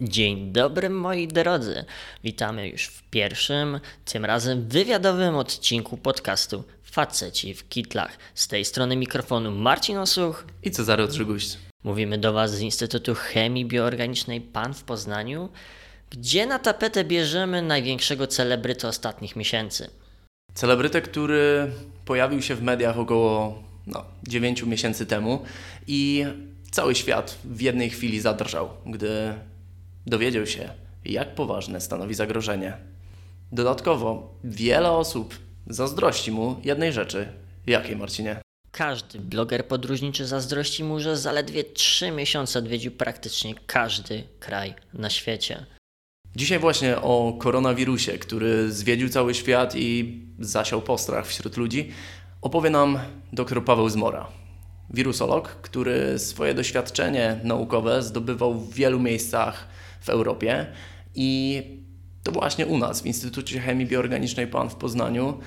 Dzień dobry moi drodzy. Witamy już w pierwszym, tym razem wywiadowym odcinku podcastu Faceci w Kitlach. Z tej strony mikrofonu Marcin Osuch i Cezary Odrzyguść. Mówimy do Was z Instytutu Chemii Bioorganicznej PAN w Poznaniu, gdzie na tapetę bierzemy największego celebrytę ostatnich miesięcy. Celebrytę, który pojawił się w mediach około no, 9 miesięcy temu i cały świat w jednej chwili zadrżał, gdy dowiedział się, jak poważne stanowi zagrożenie. Dodatkowo wiele osób zazdrości mu jednej rzeczy. Jakiej, Marcinie? Każdy bloger podróżniczy zazdrości mu, że zaledwie 3 miesiące odwiedził praktycznie każdy kraj na świecie. Dzisiaj właśnie o koronawirusie, który zwiedził cały świat i zasiał postrach wśród ludzi, opowie nam dr Paweł Zmora. Wirusolog, który swoje doświadczenie naukowe zdobywał w wielu miejscach w Europie i to właśnie u nas w Instytucie Chemii Bioorganicznej PAN w Poznaniu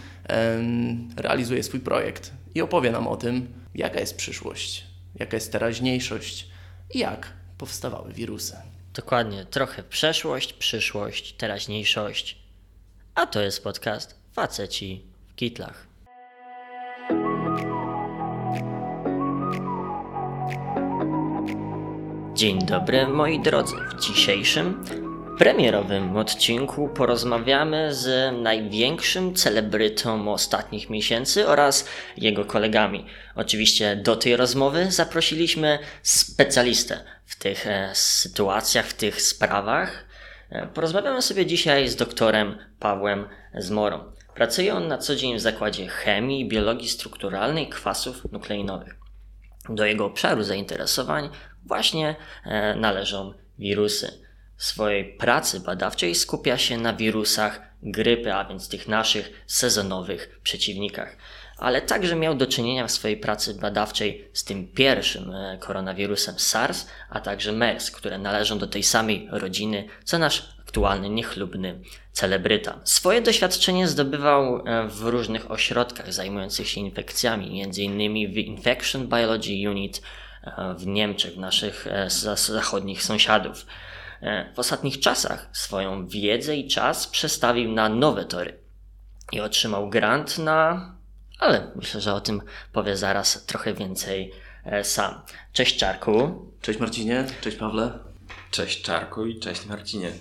realizuje swój projekt i opowie nam o tym, jaka jest przyszłość, jaka jest teraźniejszość i jak powstawały wirusy. Dokładnie, trochę przeszłość, przyszłość, teraźniejszość. A to jest podcast Faceci w Kitlach. Dzień dobry moi drodzy. W dzisiejszym premierowym odcinku porozmawiamy z największym celebrytą ostatnich miesięcy oraz jego kolegami. Oczywiście do tej rozmowy zaprosiliśmy specjalistę w tych e, sytuacjach, w tych sprawach. E, porozmawiamy sobie dzisiaj z doktorem Pawłem Zmorą. Pracuje on na co dzień w zakładzie chemii i biologii strukturalnej kwasów nukleinowych. Do jego obszaru zainteresowań właśnie e, należą wirusy. W swojej pracy badawczej skupia się na wirusach grypy, a więc tych naszych sezonowych przeciwnikach. Ale także miał do czynienia w swojej pracy badawczej z tym pierwszym e, koronawirusem SARS, a także MERS, które należą do tej samej rodziny co nasz aktualny niechlubny celebryta. Swoje doświadczenie zdobywał e, w różnych ośrodkach zajmujących się infekcjami, m.in. w Infection Biology Unit w Niemczech, w naszych zachodnich sąsiadów. E, w ostatnich czasach swoją wiedzę i czas przestawił na nowe tory i otrzymał grant na. Ale myślę, że o tym powie zaraz trochę więcej e, sam. Cześć Czarku. Cześć Marcinie, cześć Pawle. Cześć Czarku i cześć Marcinie.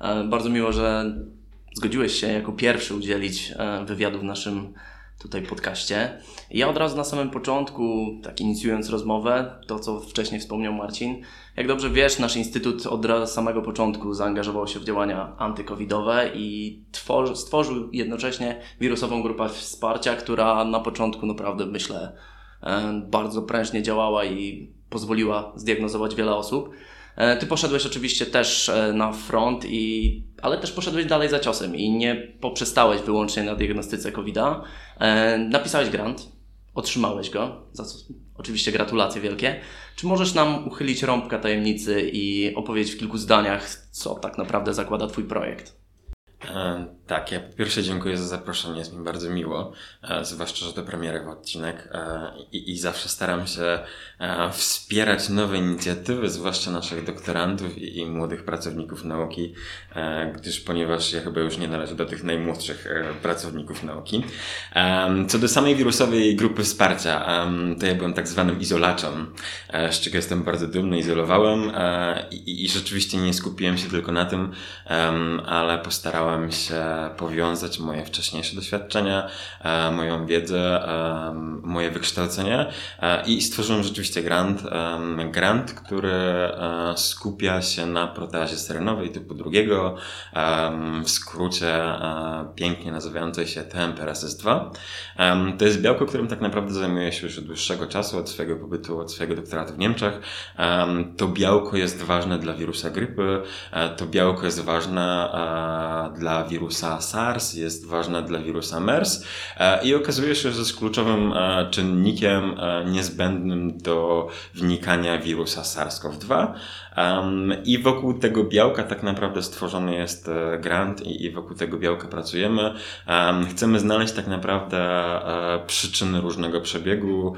E, bardzo miło, że zgodziłeś się jako pierwszy udzielić wywiadu w naszym tutaj podcaście. Ja od razu na samym początku, tak inicjując rozmowę, to co wcześniej wspomniał Marcin, jak dobrze wiesz, nasz instytut od samego początku zaangażował się w działania antykowidowe i tworzy, stworzył jednocześnie wirusową grupę wsparcia, która na początku naprawdę myślę e, bardzo prężnie działała i pozwoliła zdiagnozować wiele osób. E, ty poszedłeś oczywiście też e, na front, i, ale też poszedłeś dalej za ciosem i nie poprzestałeś wyłącznie na diagnostyce COVID-a. Napisałeś grant, otrzymałeś go, za co oczywiście gratulacje wielkie. Czy możesz nam uchylić rąbka tajemnicy i opowiedzieć w kilku zdaniach, co tak naprawdę zakłada Twój projekt? E, tak, ja po pierwsze dziękuję za zaproszenie, jest mi bardzo miło, e, zwłaszcza, że to premierowy odcinek e, i, i zawsze staram się wspierać nowe inicjatywy, zwłaszcza naszych doktorantów i, i młodych pracowników nauki, gdyż ponieważ ja chyba już nie należę do tych najmłodszych pracowników nauki. Co do samej wirusowej grupy wsparcia, to ja byłem tak zwanym izolaczem, z czego jestem bardzo dumny, izolowałem i, i rzeczywiście nie skupiłem się tylko na tym, ale postarałem starałem się powiązać moje wcześniejsze doświadczenia, e, moją wiedzę, e, moje wykształcenie e, i stworzyłem rzeczywiście grant, grant, który skupia się na proteazie serenowej typu drugiego, w skrócie pięknie nazywającej się TMPRSS2. To jest białko, którym tak naprawdę zajmuję się już od dłuższego czasu, od swojego pobytu, od swojego doktoratu w Niemczech. To białko jest ważne dla wirusa grypy, to białko jest ważne dla wirusa SARS, jest ważna dla wirusa MERS e, i okazuje się, że jest kluczowym e, czynnikiem e, niezbędnym do wnikania wirusa SARS-CoV-2. I wokół tego białka tak naprawdę stworzony jest e, grant i, i wokół tego białka pracujemy. Chcemy znaleźć tak naprawdę e, przyczyny różnego przebiegu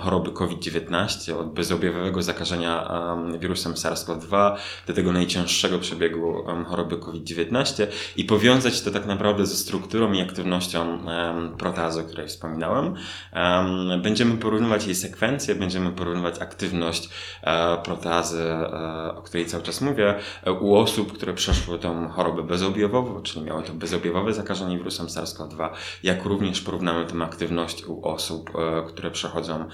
choroby COVID-19, od bezobjawowego zakażenia wirusem SARS-CoV-2 do tego najcięższego przebiegu choroby COVID-19 i powiązać to tak naprawdę ze strukturą i aktywnością protazy, o której wspominałem. Będziemy porównywać jej sekwencję, będziemy porównywać aktywność e, protazy, e, o której cały czas mówię, u osób, które przeszły tą chorobę bezobjawową, czyli miały to bezobjawowe zakażenie wirusem SARS-CoV-2, jak również porównamy tę aktywność u osób, e, które przechodzą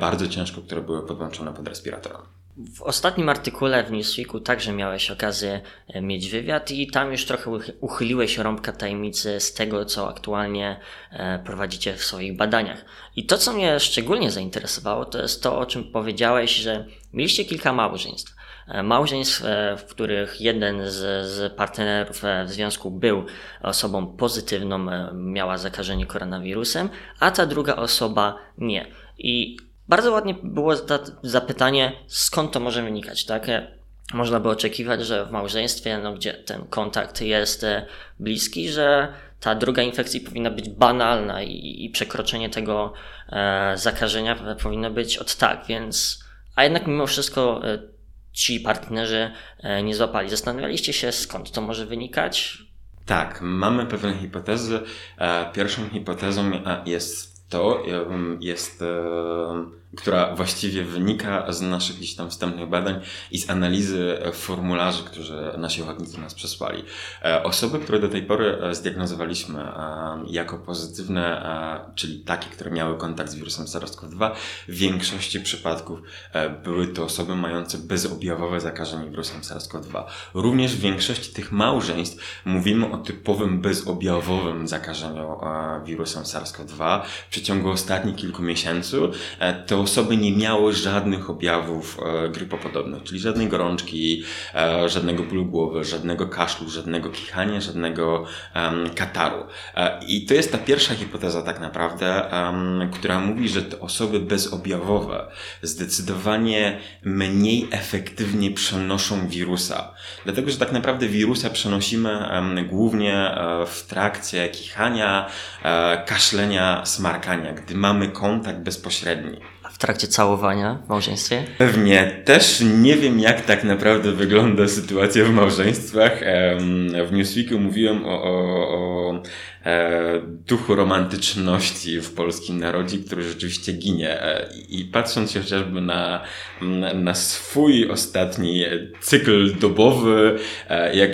bardzo ciężko, które były podłączone pod respiratorem. W ostatnim artykule w Newsweeku także miałeś okazję e, mieć wywiad i tam już trochę uchyliłeś rąbka tajemnicy z tego, co aktualnie e, prowadzicie w swoich badaniach. I to, co mnie szczególnie zainteresowało, to jest to, o czym powiedziałeś, że mieliście kilka małżeństw. E, małżeństw, w których jeden z, z partnerów w związku był osobą pozytywną, miała zakażenie koronawirusem, a ta druga osoba nie. I bardzo ładnie było zapytanie, skąd to może wynikać, tak? Można by oczekiwać, że w małżeństwie, no, gdzie ten kontakt jest e, bliski, że ta druga infekcji powinna być banalna i, i przekroczenie tego e, zakażenia powinno być od tak, więc a jednak mimo wszystko e, ci partnerzy e, nie złapali. Zastanawialiście się, skąd to może wynikać? Tak, mamy pewne hipotezy. E, pierwszą hipotezą jest to jest która właściwie wynika z naszych gdzieś tam wstępnych badań i z analizy formularzy, które nasi ochotnicy nas przesłali. E, osoby, które do tej pory e, zdiagnozowaliśmy e, jako pozytywne, czyli takie, które miały kontakt z wirusem SARS-CoV-2, w większości przypadków były to osoby mające bezobjawowe zakażenie wirusem SARS-CoV-2. Również w większości tych małżeństw mówimy o typowym bezobjawowym zakażeniu wirusem SARS-CoV-2. W przeciągu ostatnich kilku miesięcy to osoby nie miały żadnych objawów e, grypopodobnych, czyli żadnej gorączki, e, żadnego bólu głowy, żadnego kaszlu, żadnego kichania, żadnego kataru. E, I to jest ta pierwsza hipoteza tak naprawdę, która mówi, że te osoby bezobjawowe zdecydowanie mniej efektywnie przenoszą wirusa. Dlatego, że tak naprawdę wirusa przenosimy głównie w trakcie kichania, kaszlenia, smarkania, gdy mamy kontakt bezpośredni w trakcie całowania w małżeństwie? Pewnie. Też nie wiem, jak tak naprawdę wygląda sytuacja w małżeństwach. W Newsweeku mówiłem o, o, o duchu romantyczności w polskim narodzie, który rzeczywiście ginie. E, I patrząc chociażby na, na swój ostatni cykl dobowy, e, jak,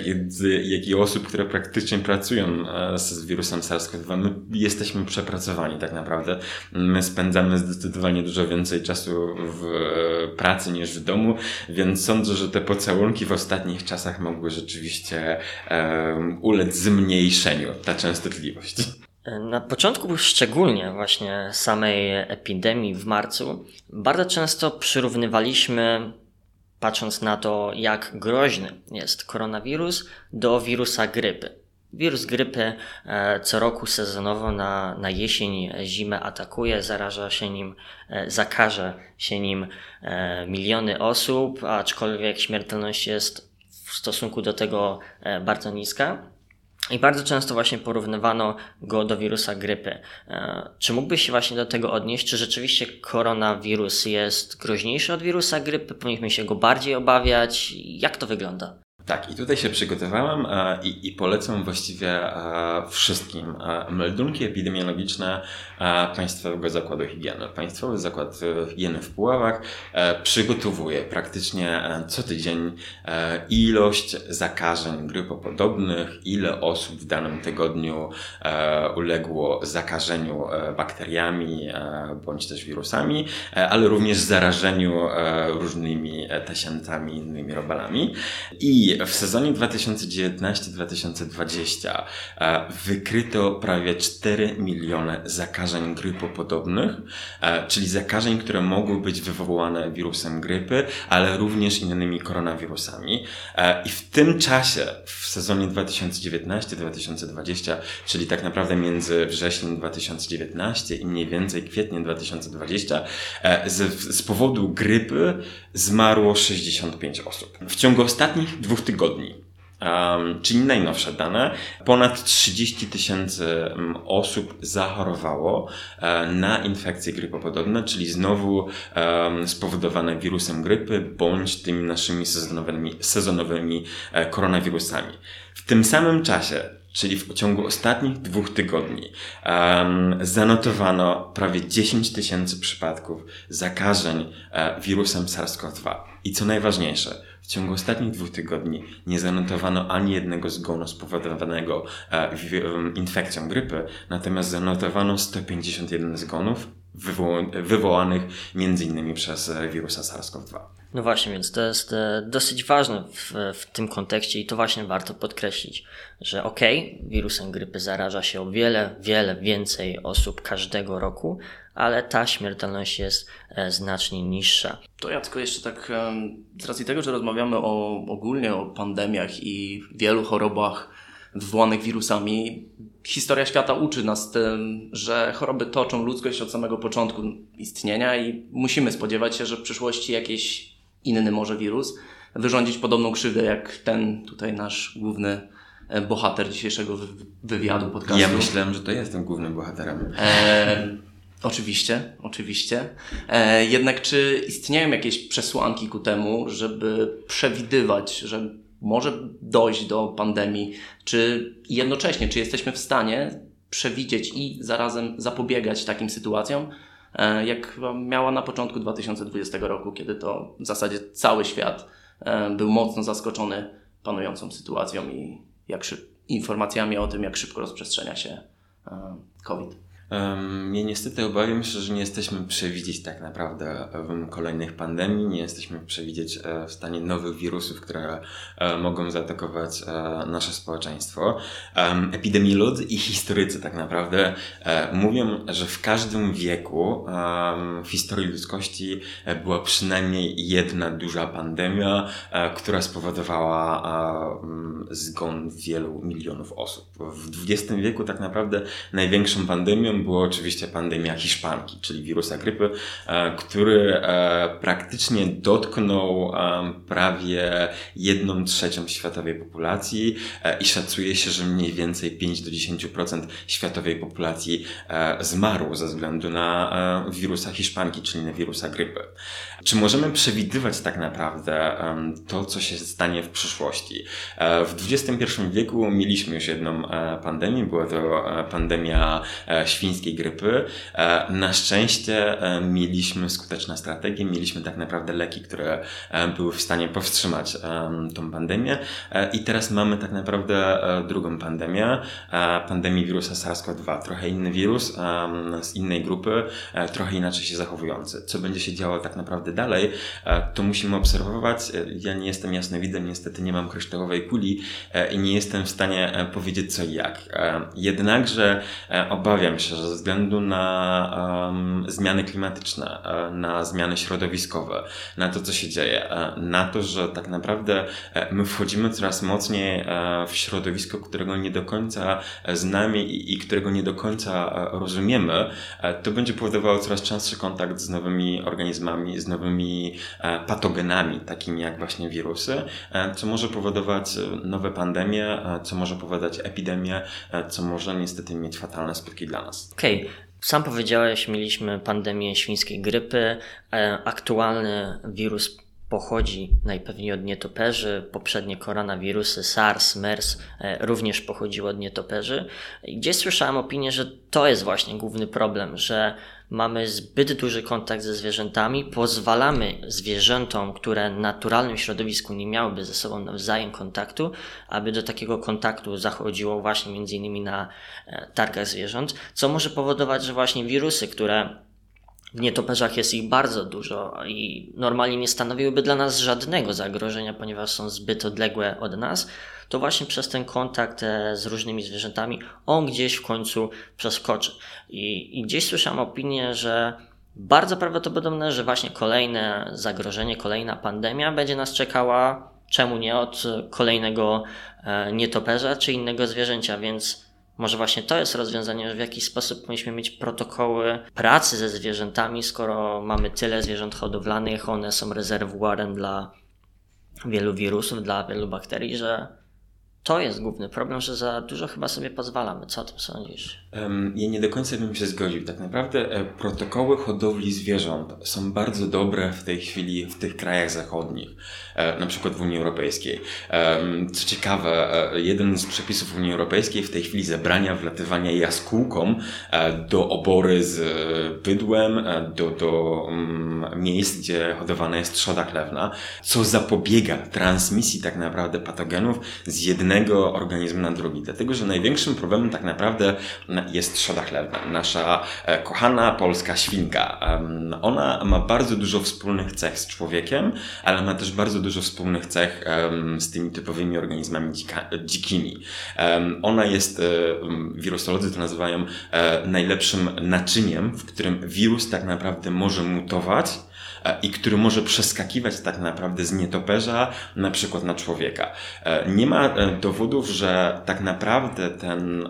jak i osób, które praktycznie pracują z wirusem SARS-CoV-2, my jesteśmy przepracowani tak naprawdę. My spędzamy zdecydowanie dużo więcej czasu w pracy niż w domu, więc sądzę, że te pocałunki w ostatnich czasach mogły rzeczywiście um, ulec zmniejszeniu, ta częstotliwość na początku szczególnie właśnie samej epidemii w marcu bardzo często przyrównywaliśmy, patrząc na to, jak groźny jest koronawirus, do wirusa grypy. Wirus grypy e, co roku sezonowo na, na jesień, zimę atakuje, zaraża się nim, e, zakaże się nim e, miliony osób, aczkolwiek śmiertelność jest w stosunku do tego bardzo niska. I bardzo często właśnie porównywano go do wirusa grypy. E, czy mógłbyś się właśnie do tego odnieść? Czy rzeczywiście koronawirus jest groźniejszy od wirusa grypy? Powinniśmy się go bardziej obawiać? Jak to wygląda? Tak, i tutaj się przygotowałem e, i, i polecam właściwie e, wszystkim e, meldunki epidemiologiczne Państwowego Zakładu Higieny. Państwowy Zakład Higieny w Puławach przygotowuje praktycznie co tydzień ilość zakażeń grypopodobnych, ile osób w danym tygodniu uległo zakażeniu bakteriami bądź też wirusami, ale również zarażeniu różnymi tasiantami, innymi robalami. I w sezonie 2019-2020 e, wykryto prawie 4 miliony zakażeń grypopodobnych, e, czyli zakażeń, które mogły być wywołane wirusem grypy, ale również innymi koronawirusami. E, I w tym czasie, w sezonie 2019-2020, czyli tak naprawdę między wrześniem 2019 i mniej więcej kwietniem 2020, z, z powodu grypy zmarło 65 osób. W ciągu ostatnich dwóch tygodni Um, czyli najnowsze dane, ponad 30 tysięcy osób zachorowało um, na infekcje grypopodobne, czyli znowu um, spowodowane wirusem grypy bądź tymi naszymi sezonowymi, sezonowymi koronawirusami. W tym samym czasie czyli w ciągu ostatnich dwóch tygodni, um, zanotowano prawie 10 tysięcy przypadków zakażeń e, wirusem SARS-CoV-2. I co najważniejsze, w ciągu ostatnich dwóch tygodni nie zanotowano ani jednego zgonu spowodowanego e, infekcją grypy, natomiast zanotowano 151 zgonów wywo- wywołanych innymi przez wirusa SARS-CoV-2. No właśnie, więc to jest e, dosyć ważne w, w tym kontekście i to właśnie warto podkreślić, że okej, okay, wirusem grypy zaraża się o wiele, wiele więcej osób każdego roku, ale ta śmiertelność jest e, znacznie niższa. To ja tylko jeszcze tak, z racji tego, że rozmawiamy o, ogólnie o pandemiach i wielu chorobach wywołanych wirusami, historia świata uczy nas tym, że choroby toczą ludzkość od samego początku istnienia i musimy spodziewać się, że w przyszłości jakiś inny może wirus wyrządzić podobną krzywdę jak ten tutaj nasz główny e, bohater dzisiejszego wywiadu podcastu. Ja myślałem, że to jestem głównym bohaterem. E, oczywiście, oczywiście. E, jednak czy istnieją jakieś przesłanki ku temu, żeby przewidywać, że może dojść do pandemii, czy jednocześnie, czy jesteśmy w stanie przewidzieć i zarazem zapobiegać takim sytuacjom, jak miała na początku 2020 roku, kiedy to w zasadzie cały świat e, był mocno zaskoczony panującą sytuacją i jak informacjami o tym, jak szybko rozprzestrzenia się e, COVID. Um, ja niestety obawiam się, że nie jesteśmy przewidzieć tak naprawdę kolejnych pandemii, nie jesteśmy przewidzieć e, w stanie nowych wirusów, które e, mogą zaatakować e, nasze społeczeństwo. Um, epidemiolodzy i historycy tak naprawdę mówią, że w każdym wieku w historii ludzkości była przynajmniej jedna duża pandemia, która spowodowała zgon wielu milionów osób. W XX wieku tak naprawdę największą pandemią była oczywiście pandemia hiszpanki, czyli wirusa grypy, e, który e, praktycznie dotknął e, prawie jedną trzecią światowej populacji i szacuje się, że mniej więcej 5 do 10% światowej populacji zmarło ze względu na wirusa hiszpanki, czyli na wirusa grypy. Czy możemy przewidywać tak naprawdę to, co się stanie w przyszłości? W XXI wieku mieliśmy już jedną pandemię, była to pandemia świń świńskiej grypy. E, na szczęście e, mieliśmy skuteczne strategie, mieliśmy tak naprawdę leki, które e, były w stanie powstrzymać tą pandemię i teraz mamy tak naprawdę drugą pandemię, pandemię wirusa SARS-CoV-2. Trochę inny wirus z innej grupy, trochę inaczej się zachowujący. Co będzie się działo tak naprawdę dalej, to musimy obserwować. Ja nie jestem jasnowidzem, niestety nie mam kryształowej kuli i nie jestem w stanie powiedzieć co i jak. Jednakże obawiam się, że ze względu na zmiany klimatyczne, e, na zmiany środowiskowe, na to, co się dzieje, e, na to, że tak naprawdę e, my wchodzimy coraz mocniej w środowisko, którego nie do końca znamy i którego nie do końca rozumiemy, to będzie powodowało coraz częstszy kontakt z nowymi organizmami, z nowymi patogenami, takimi jak właśnie wirusy, co może powodować nowe pandemie, co może powodować epidemie, co może niestety mieć fatalne skutki dla nas. Okej, okay. Sam powiedziałeś, mieliśmy pandemię świńskiej grypy. E, aktualny wirus pochodzi najpewniej od nietoperzy. Poprzednie koronawirusy SARS, MERS e, również pochodziły od nietoperzy. Gdzieś słyszałem opinię, że to jest właśnie główny problem, że mamy zbyt duży kontakt ze zwierzętami, pozwalamy zwierzętom, które w naturalnym środowisku nie miałyby ze sobą nawzajem kontaktu, aby do takiego kontaktu zachodziło właśnie między innymi na e, targach zwierząt, co może powodować, że właśnie wirusy, które w nietoperzach jest ich bardzo dużo i normalnie nie stanowiłyby dla nas żadnego zagrożenia, ponieważ są zbyt odległe od nas, to właśnie przez ten kontakt e, z różnymi zwierzętami on gdzieś w końcu przeskoczy. I, i gdzieś słyszałem opinię, że bardzo prawdopodobne, że właśnie kolejne zagrożenie, kolejna pandemia będzie nas czekała, czemu nie, od kolejnego e, nietoperza czy innego zwierzęcia, więc może właśnie to jest rozwiązanie, że w jakiś sposób powinniśmy mieć protokoły pracy ze zwierzętami, skoro mamy tyle zwierząt hodowlanych, one są rezerwuarem dla wielu wirusów, dla wielu bakterii, że to jest główny problem, że za dużo chyba sobie pozwalamy. Co o tym sądzisz? Ja nie do końca bym się zgodził. Tak naprawdę e, protokoły hodowli zwierząt są bardzo dobre w tej chwili w tych krajach zachodnich, na przykład w Unii Europejskiej. Co ciekawe, e, jeden z przepisów Unii Europejskiej w tej chwili zabrania wlatywania jaskółkom do obory z bydłem, do, do mm, miejsc, gdzie hodowana jest trzoda chlewna, co zapobiega transmisji tak naprawdę patogenów z jednego organizmu na drugi. Dlatego, że największym problemem tak naprawdę jest trzoda chlewna. Nasza e, kochana polska świnka. Ona ma bardzo dużo wspólnych cech z człowiekiem, ale ma też bardzo dużo wspólnych cech z tymi typowymi organizmami dzika, dzikimi. Ona jest, e, wirusolodzy to nazywają e, najlepszym naczyniem, w którym wirus tak naprawdę może mutować i który może przeskakiwać tak naprawdę z nietoperza na przykład na człowieka. Nie ma dowodów, że tak naprawdę ten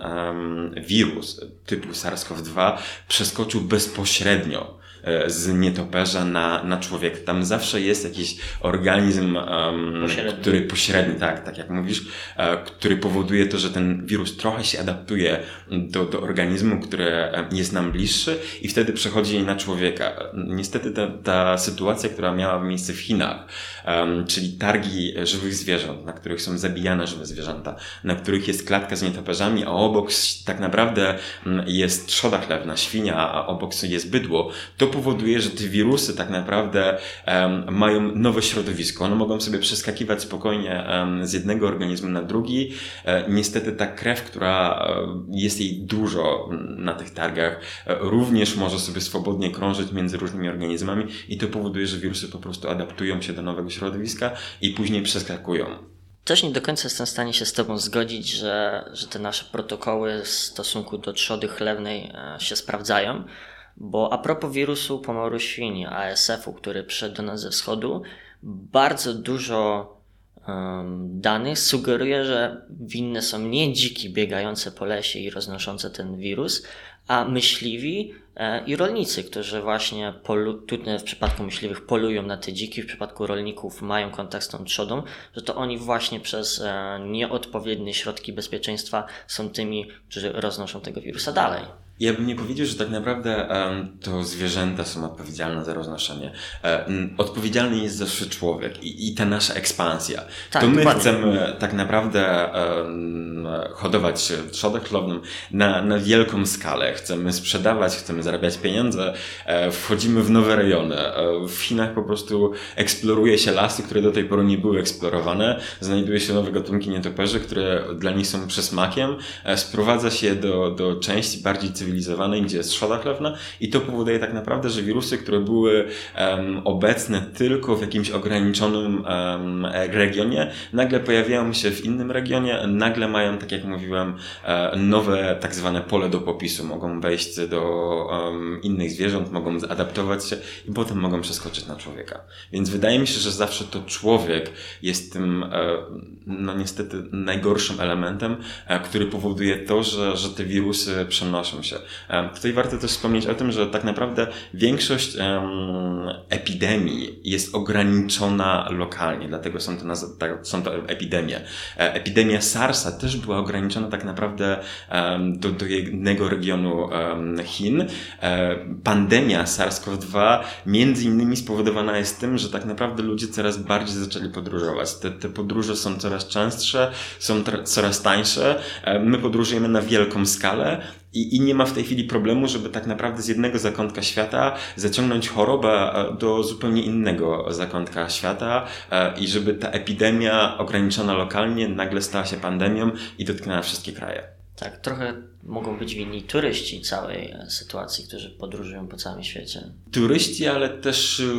wirus typu SARS-CoV-2 przeskoczył bezpośrednio E, z nietoperza na, na człowieka. Tam zawsze jest jakiś organizm, um, pośredni. który pośredni, tak, tak jak mówisz, e, który powoduje to, że ten wirus trochę się adaptuje do, do organizmu, który e, jest nam bliższy i wtedy przechodzi na człowieka. Niestety ta, ta sytuacja, która miała miejsce w Chinach, um, czyli targi żywych zwierząt, na których są zabijane żywe zwierzęta, na których jest klatka z nietoperzami, a obok tak naprawdę jest trzoda chlewna, świnia, a obok jest bydło, to powoduje, że te wirusy tak naprawdę um, mają nowe środowisko. One mogą sobie przeskakiwać spokojnie um, z jednego organizmu na drugi. E, niestety ta krew, która e, jest jej dużo na tych targach, e, również może sobie swobodnie krążyć między różnymi organizmami i to powoduje, że wirusy po prostu adaptują się do nowego środowiska i później przeskakują. Też nie do końca jestem w stanie się z Tobą zgodzić, że, że te nasze protokoły w stosunku do trzody chlewnej się sprawdzają. Bo a propos wirusu pomoru świni, ASF-u, który przyszedł do nas ze wschodu, bardzo dużo um, danych sugeruje, że winne są nie dziki biegające po lesie i roznoszące ten wirus, a myśliwi e, i rolnicy, którzy właśnie polu- tutaj w przypadku myśliwych polują na te dziki, w przypadku rolników mają kontakt z tą trzodą, że to oni właśnie przez e, nieodpowiednie środki bezpieczeństwa są tymi, którzy roznoszą tego wirusa dalej. Ja bym nie powiedział, że tak naprawdę um, to zwierzęta są odpowiedzialne za roznoszenie. Um, odpowiedzialny jest zawsze człowiek i, i ta nasza ekspansja. Tak, to my dokładnie. chcemy tak naprawdę um, hodować trzodę chlowną na, na wielką skalę. Chcemy sprzedawać, chcemy zarabiać pieniądze, e, wchodzimy w nowe rejony. E, w Chinach po prostu eksploruje się lasy, które do tej pory nie były eksplorowane. Znajduje się nowe gatunki nietoperzy, które dla nich są przysmakiem. E, sprowadza się do, do części bardziej cywilizowanej cywilizowanej, gdzie jest trzoda chlewna i to powoduje tak naprawdę, że wirusy, które były um, obecne tylko w jakimś ograniczonym um, regionie, nagle pojawiają się w innym regionie, nagle mają, tak jak mówiłem, e, nowe tak zwane pole do popisu. Mogą wejść do um, innych zwierząt, mogą zaadaptować się i potem mogą przeskoczyć na człowieka. Więc wydaje mi się, że zawsze to człowiek jest tym, e, no niestety, najgorszym elementem, e, który powoduje to, że, że te wirusy przenoszą się. Tutaj warto też wspomnieć o tym, że tak naprawdę większość epidemii jest ograniczona lokalnie, dlatego są to, tak, są to epidemie. E, epidemia SARS-a też była ograniczona tak naprawdę do, do jednego regionu Chin. E, pandemia SARS-CoV-2 między innymi spowodowana jest tym, że tak naprawdę ludzie coraz bardziej zaczęli podróżować. Te, te podróże są coraz częstsze, są coraz tańsze. E, my podróżujemy na wielką skalę, i, I nie ma w tej chwili problemu, żeby tak naprawdę z jednego zakątka świata zaciągnąć chorobę e, do zupełnie innego zakątka świata e, i żeby ta epidemia ograniczona lokalnie nagle stała się pandemią i dotknęła wszystkie kraje. Tak, trochę mogą być winni turyści całej e, sytuacji, którzy podróżują po całym świecie. Turyści, ale też y,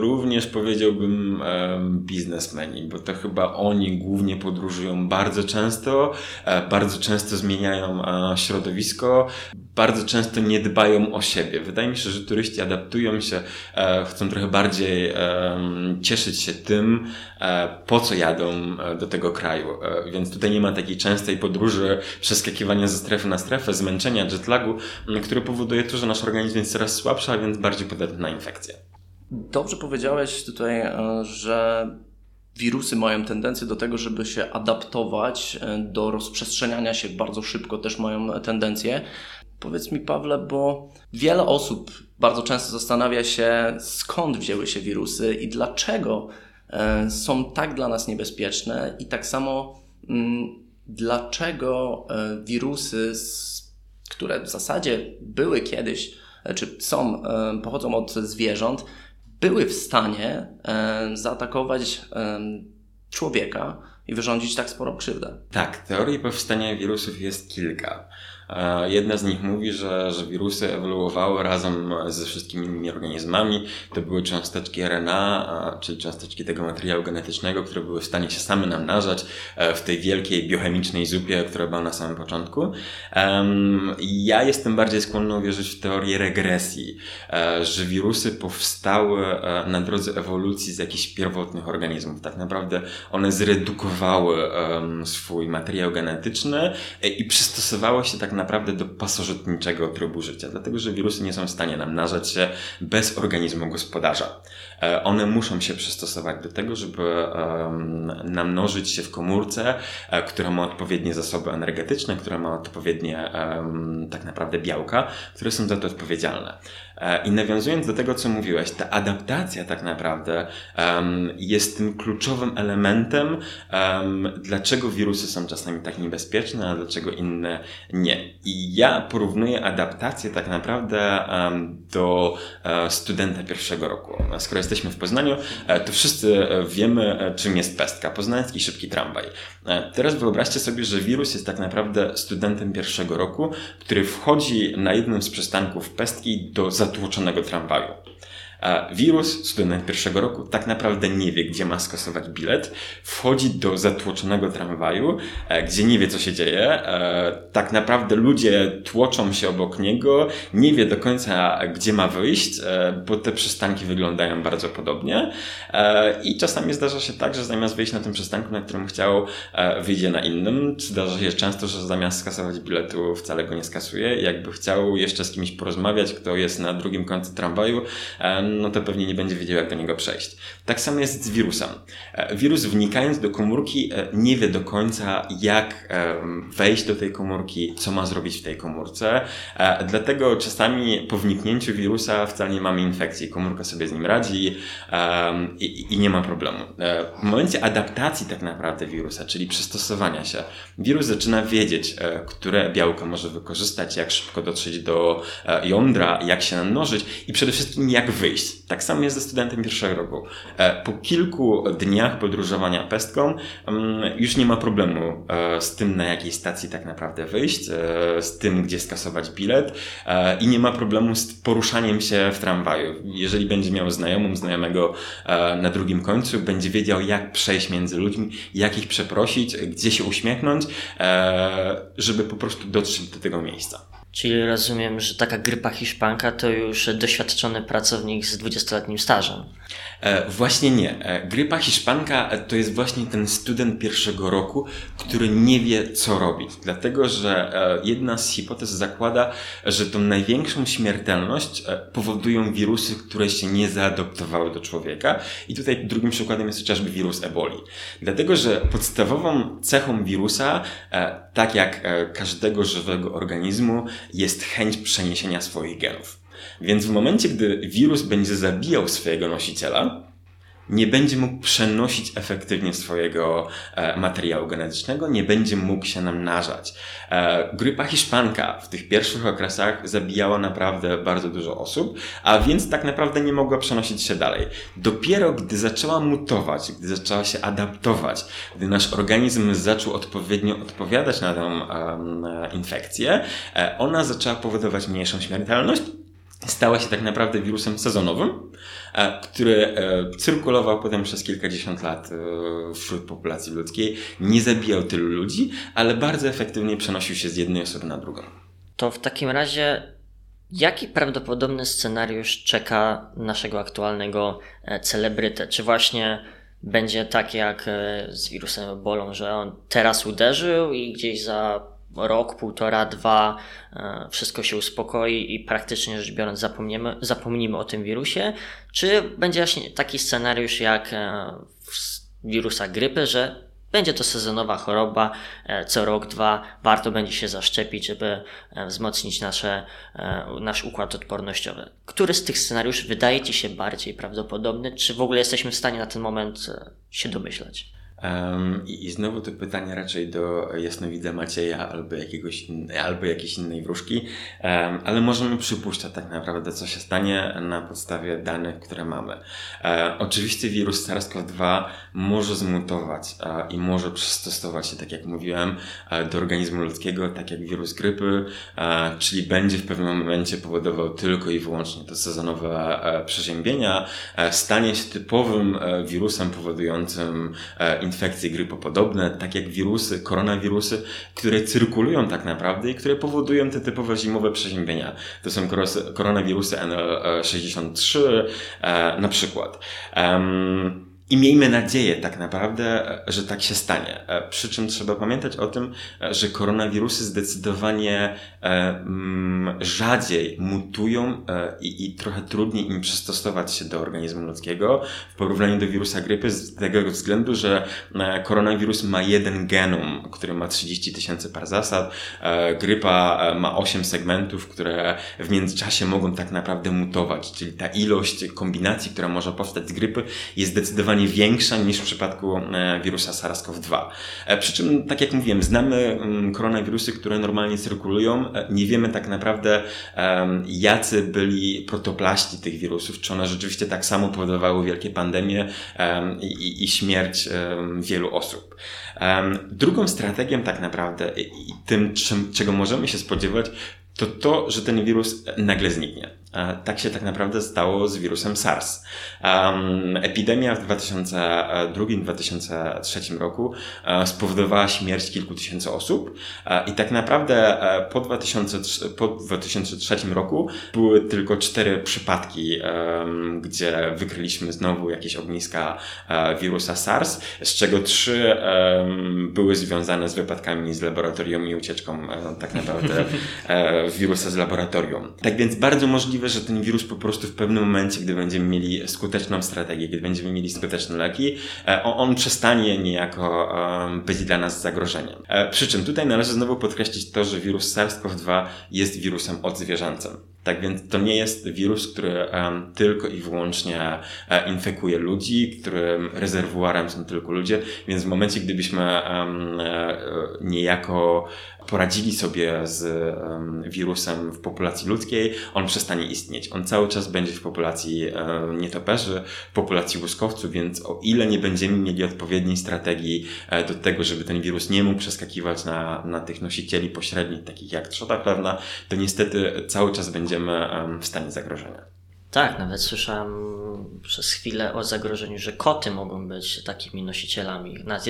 również powiedziałbym biznesmeni, bo to chyba oni głównie podróżują bardzo często, e, bardzo często zmieniają środowisko, bardzo często nie dbają o siebie. Wydaje mi się, że turyści adaptują się, e, chcą trochę bardziej cieszyć się tym, po co jadą do tego kraju. Więc tutaj nie ma takiej częstej podróży, przeskakiwania ze strefy na strefę, zmęczenia, jetlagu, który powoduje to, że nasz organizm jest coraz słabszy, a więc bardziej podatny na infekcje. Dobrze powiedziałeś tutaj, e, że wirusy mają tendencję do tego, żeby się adaptować e, do rozprzestrzeniania się bardzo szybko, też mają tendencję. Powiedz mi, Pawle, bo wiele osób bardzo często zastanawia się, skąd wzięły się wirusy i dlaczego e, są tak dla nas niebezpieczne, i tak samo mm, dlaczego e, wirusy, które w zasadzie były kiedyś, e, czy są, e, pochodzą od zwierząt, były w stanie zaatakować człowieka i wyrządzić tak sporą krzywdę. Tak, teorii powstania wirusów jest kilka. Jedna z nich mówi, że, że wirusy ewoluowały razem ze wszystkimi innymi organizmami. To były cząsteczki RNA, czyli cząsteczki tego materiału genetycznego, które były w stanie się same namnażać e, w tej wielkiej biochemicznej zupie, która była na samym początku. Ja jestem bardziej skłonny uwierzyć w teorię regresji, e, że wirusy powstały e, na drodze ewolucji z jakichś pierwotnych organizmów. Tak naprawdę one zredukowały swój materiał genetyczny i przystosowały się tak naprawdę do pasożytniczego trybu życia, dlatego że wirusy nie są w stanie namnażać się bez organizmu gospodarza. E, one muszą się przystosować do tego, żeby namnożyć się w komórce, e, która ma odpowiednie zasoby energetyczne, która ma odpowiednie tak naprawdę białka, które są za to odpowiedzialne. E, I nawiązując do tego, co mówiłeś, ta adaptacja tak naprawdę um, jest tym kluczowym elementem, um, dlaczego wirusy są czasami tak niebezpieczne, a dlaczego inne nie. I ja porównuję adaptację tak naprawdę do uh, studenta pierwszego roku. Skoro jesteśmy w Poznaniu, to wszyscy wiemy, czym jest pestka. Poznański szybki tramwaj. Teraz wyobraźcie sobie, że wirus jest tak naprawdę studentem pierwszego roku, który wchodzi na jednym z przystanków pestki do zatłoczonego tramwaju. Wirus, student pierwszego roku, tak naprawdę nie wie, gdzie ma skasować bilet. Wchodzi do zatłoczonego tramwaju, e, gdzie nie wie, co się dzieje. E, tak naprawdę ludzie tłoczą się obok niego, nie wie do końca, gdzie ma wyjść, e, bo te przystanki wyglądają bardzo podobnie. I czasami zdarza się tak, że zamiast wyjść na tym przystanku, na którym chciał, wyjdzie na innym. Zdarza się często, że zamiast skasować biletu, wcale go nie skasuje. Jakby chciał jeszcze z kimś porozmawiać, kto jest na drugim końcu tramwaju, no to pewnie nie będzie wiedział, jak do niego przejść. Tak samo jest z wirusem. E, wirus wnikając do komórki e, nie wie do końca, jak e, wejść do tej komórki, co ma zrobić w tej komórce. Dlatego czasami po wniknięciu wirusa wcale nie mamy infekcji. Komórka sobie z nim radzi i, nie ma problemu. W momencie adaptacji tak naprawdę wirusa, czyli przystosowania się, wirus zaczyna wiedzieć, które białko może wykorzystać, jak szybko dotrzeć do jądra, jak się namnożyć i przede wszystkim jak wyjść. Tak samo jest ze studentem pierwszego roku. E, po kilku dniach podróżowania pestką mm, już nie ma problemu e, z tym, na jakiej stacji tak naprawdę wyjść, e, z tym, gdzie skasować bilet i nie ma problemu z poruszaniem się w tramwaju. Jeżeli będzie miał znajomą, znajomego na drugim końcu, będzie wiedział, jak przejść między ludźmi, jak ich przeprosić, gdzie się uśmiechnąć, żeby po prostu dotrzeć do tego miejsca. Czyli rozumiem, że taka grypa hiszpanka to już doświadczony pracownik z 20-letnim stażem. E, właśnie nie. E, grypa hiszpanka e, to jest właśnie ten student pierwszego roku, który nie wie, co robić. Dlatego, że jedna z hipotez zakłada, że tą największą śmiertelność powodują wirusy, które się nie zaadoptowały do człowieka. I tutaj drugim przykładem jest chociażby wirus eboli. Dlatego, że podstawową cechą wirusa, tak jak każdego żywego organizmu, jest chęć przeniesienia swoich genów. Więc w momencie, gdy wirus będzie zabijał swojego nosiciela, nie będzie mógł przenosić efektywnie swojego e, materiału genetycznego, nie będzie mógł się namnażać. E, grypa hiszpanka w tych pierwszych okresach zabijała naprawdę bardzo dużo osób, a więc tak naprawdę nie mogła przenosić się dalej. Dopiero gdy zaczęła mutować, gdy zaczęła się adaptować, gdy nasz organizm zaczął odpowiednio odpowiadać na tę e, infekcję, e, ona zaczęła powodować mniejszą śmiertelność, stała się tak naprawdę wirusem sezonowym, e, który e, cyrkulował potem przez kilkadziesiąt lat e, wśród populacji ludzkiej, nie zabijał tylu ludzi, ale bardzo efektywnie przenosił się z jednej osoby na drugą. To w takim razie, jaki prawdopodobny scenariusz czeka naszego aktualnego celebrytę? Czy właśnie będzie tak jak z wirusem Ebolą, że on teraz uderzył i gdzieś za rok, półtora, dwa e, wszystko się uspokoi i praktycznie rzecz biorąc zapomniemy, zapomnimy o tym wirusie, czy będzie właśnie taki scenariusz jak e, wirusa grypy, że będzie to sezonowa choroba, e, co rok, dwa warto będzie się zaszczepić, żeby wzmocnić nasze, nasz układ odpornościowy. Który z tych scenariuszy wydaje Ci się bardziej prawdopodobny? Czy w ogóle jesteśmy w stanie na ten moment się domyślać? Um, i, I znowu to pytanie raczej do jasnowidza Macieja albo, jakiegoś albo jakiejś innej wróżki, um, ale możemy przypuszczać tak naprawdę, co się stanie na podstawie danych, które mamy. Oczywiście wirus SARS-CoV-2 może zmutować e, i może przystosować się, tak jak mówiłem, e, do organizmu ludzkiego, tak jak wirus grypy, e, czyli będzie w pewnym momencie powodował tylko i wyłącznie to sezonowe przeziębienia, stanie się typowym wirusem powodującym infekcje grypopodobne, tak jak wirusy, koronawirusy, które cyrkulują tak naprawdę i które powodują te typowe zimowe przeziębienia. To są koronawirusy NL63 e, na przykład. I miejmy nadzieję tak naprawdę, że tak się stanie. E, przy czym trzeba pamiętać o tym, że koronawirusy zdecydowanie e, mm, rzadziej mutują e, i trochę trudniej im przystosować się do organizmu ludzkiego w porównaniu do wirusa grypy z tego względu, że koronawirus ma jeden genom, który ma 30 tysięcy par zasad. Grypa ma 8 segmentów, które w międzyczasie mogą tak naprawdę mutować, czyli ta ilość kombinacji, która może powstać z grypy jest zdecydowanie zdecydowanie większa niż w przypadku e, wirusa SARS-CoV-2. E, przy czym, tak jak mówiłem, znamy mm, koronawirusy, które normalnie cyrkulują. E, nie wiemy tak naprawdę, jacy byli protoplaści tych wirusów, czy one rzeczywiście tak samo powodowały wielkie pandemie i, śmierć wielu osób. Drugą strategią tak naprawdę i tym, czego możemy się spodziewać, to to, że ten wirus nagle zniknie. Tak się tak naprawdę stało z wirusem SARS. Epidemia w 2002-2003 roku e, spowodowała śmierć kilku tysięcy osób e, i tak naprawdę e, po, 2003, po 2003 roku były tylko cztery przypadki, gdzie wykryliśmy znowu jakieś ogniska wirusa SARS, z czego trzy były związane z wypadkami z laboratorium i ucieczką tak naprawdę wirusa z laboratorium. Tak więc bardzo możliwe możliwe, że ten wirus po prostu w pewnym momencie, gdy będziemy mieli skuteczną strategię, gdy będziemy mieli skuteczne leki, e, on przestanie niejako być dla nas zagrożeniem. E, przy czym tutaj należy znowu podkreślić to, że wirus SARS-CoV-2 jest wirusem odzwierzęcym. Tak więc to nie jest wirus, który um, tylko i wyłącznie e, infekuje ludzi, którym rezerwuarem są tylko ludzie, więc w momencie, gdybyśmy um, niejako poradzili sobie z um, wirusem w populacji ludzkiej, on przestanie istnieć. On cały czas będzie w populacji um, nietoperzy, w populacji łuskowców, więc o ile nie będziemy mieli odpowiedniej strategii do tego, żeby ten wirus nie mógł przeskakiwać na, na tych nosicieli pośrednich, takich jak trzota chlewna, to niestety cały czas będziemy w stanie zagrożenia. Tak, nawet słyszałem przez chwilę o zagrożeniu, że koty mogą być takimi nosicielami. Na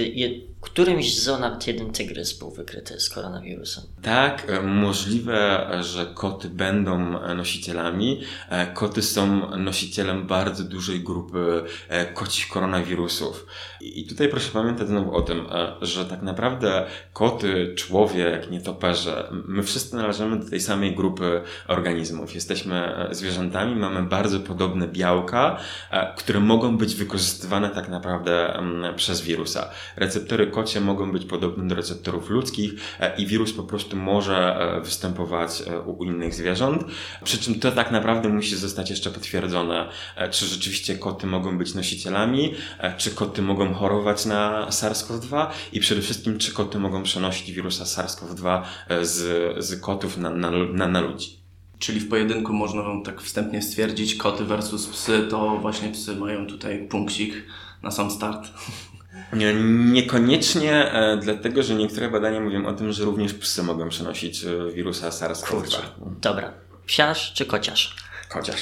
którymś z zoo nawet jeden tygrys był wykryty z koronawirusem. Tak, e, możliwe, że koty będą nosicielami. E, koty są nosicielem bardzo dużej grupy e, kocich koronawirusów. I tutaj proszę pamiętać znowu o tym, że tak naprawdę koty, człowiek, nietoperze, my wszyscy należymy do tej samej grupy organizmów. Jesteśmy zwierzętami, mamy bardzo podobne białka, które mogą być wykorzystywane tak naprawdę przez wirusa. Receptory kocie mogą być podobne do receptorów ludzkich e, i wirus po prostu może e, występować e, u innych zwierząt. Przy czym to tak naprawdę musi zostać jeszcze potwierdzone, czy rzeczywiście koty mogą być nosicielami, czy koty mogą chorować na SARS-CoV-2 i przede wszystkim, czy koty mogą przenosić wirusa SARS-CoV-2 z, z kotów na, na, na, na ludzi. Czyli w pojedynku można tak wstępnie stwierdzić, koty versus psy, to właśnie psy mają tutaj punkcik na sam start. Nie, niekoniecznie, e, dlatego że niektóre badania mówią o tym, że również psy mogą przenosić e, wirusa SARS-CoV-2. Dobra. Psiarz czy kociarz? Chociaż.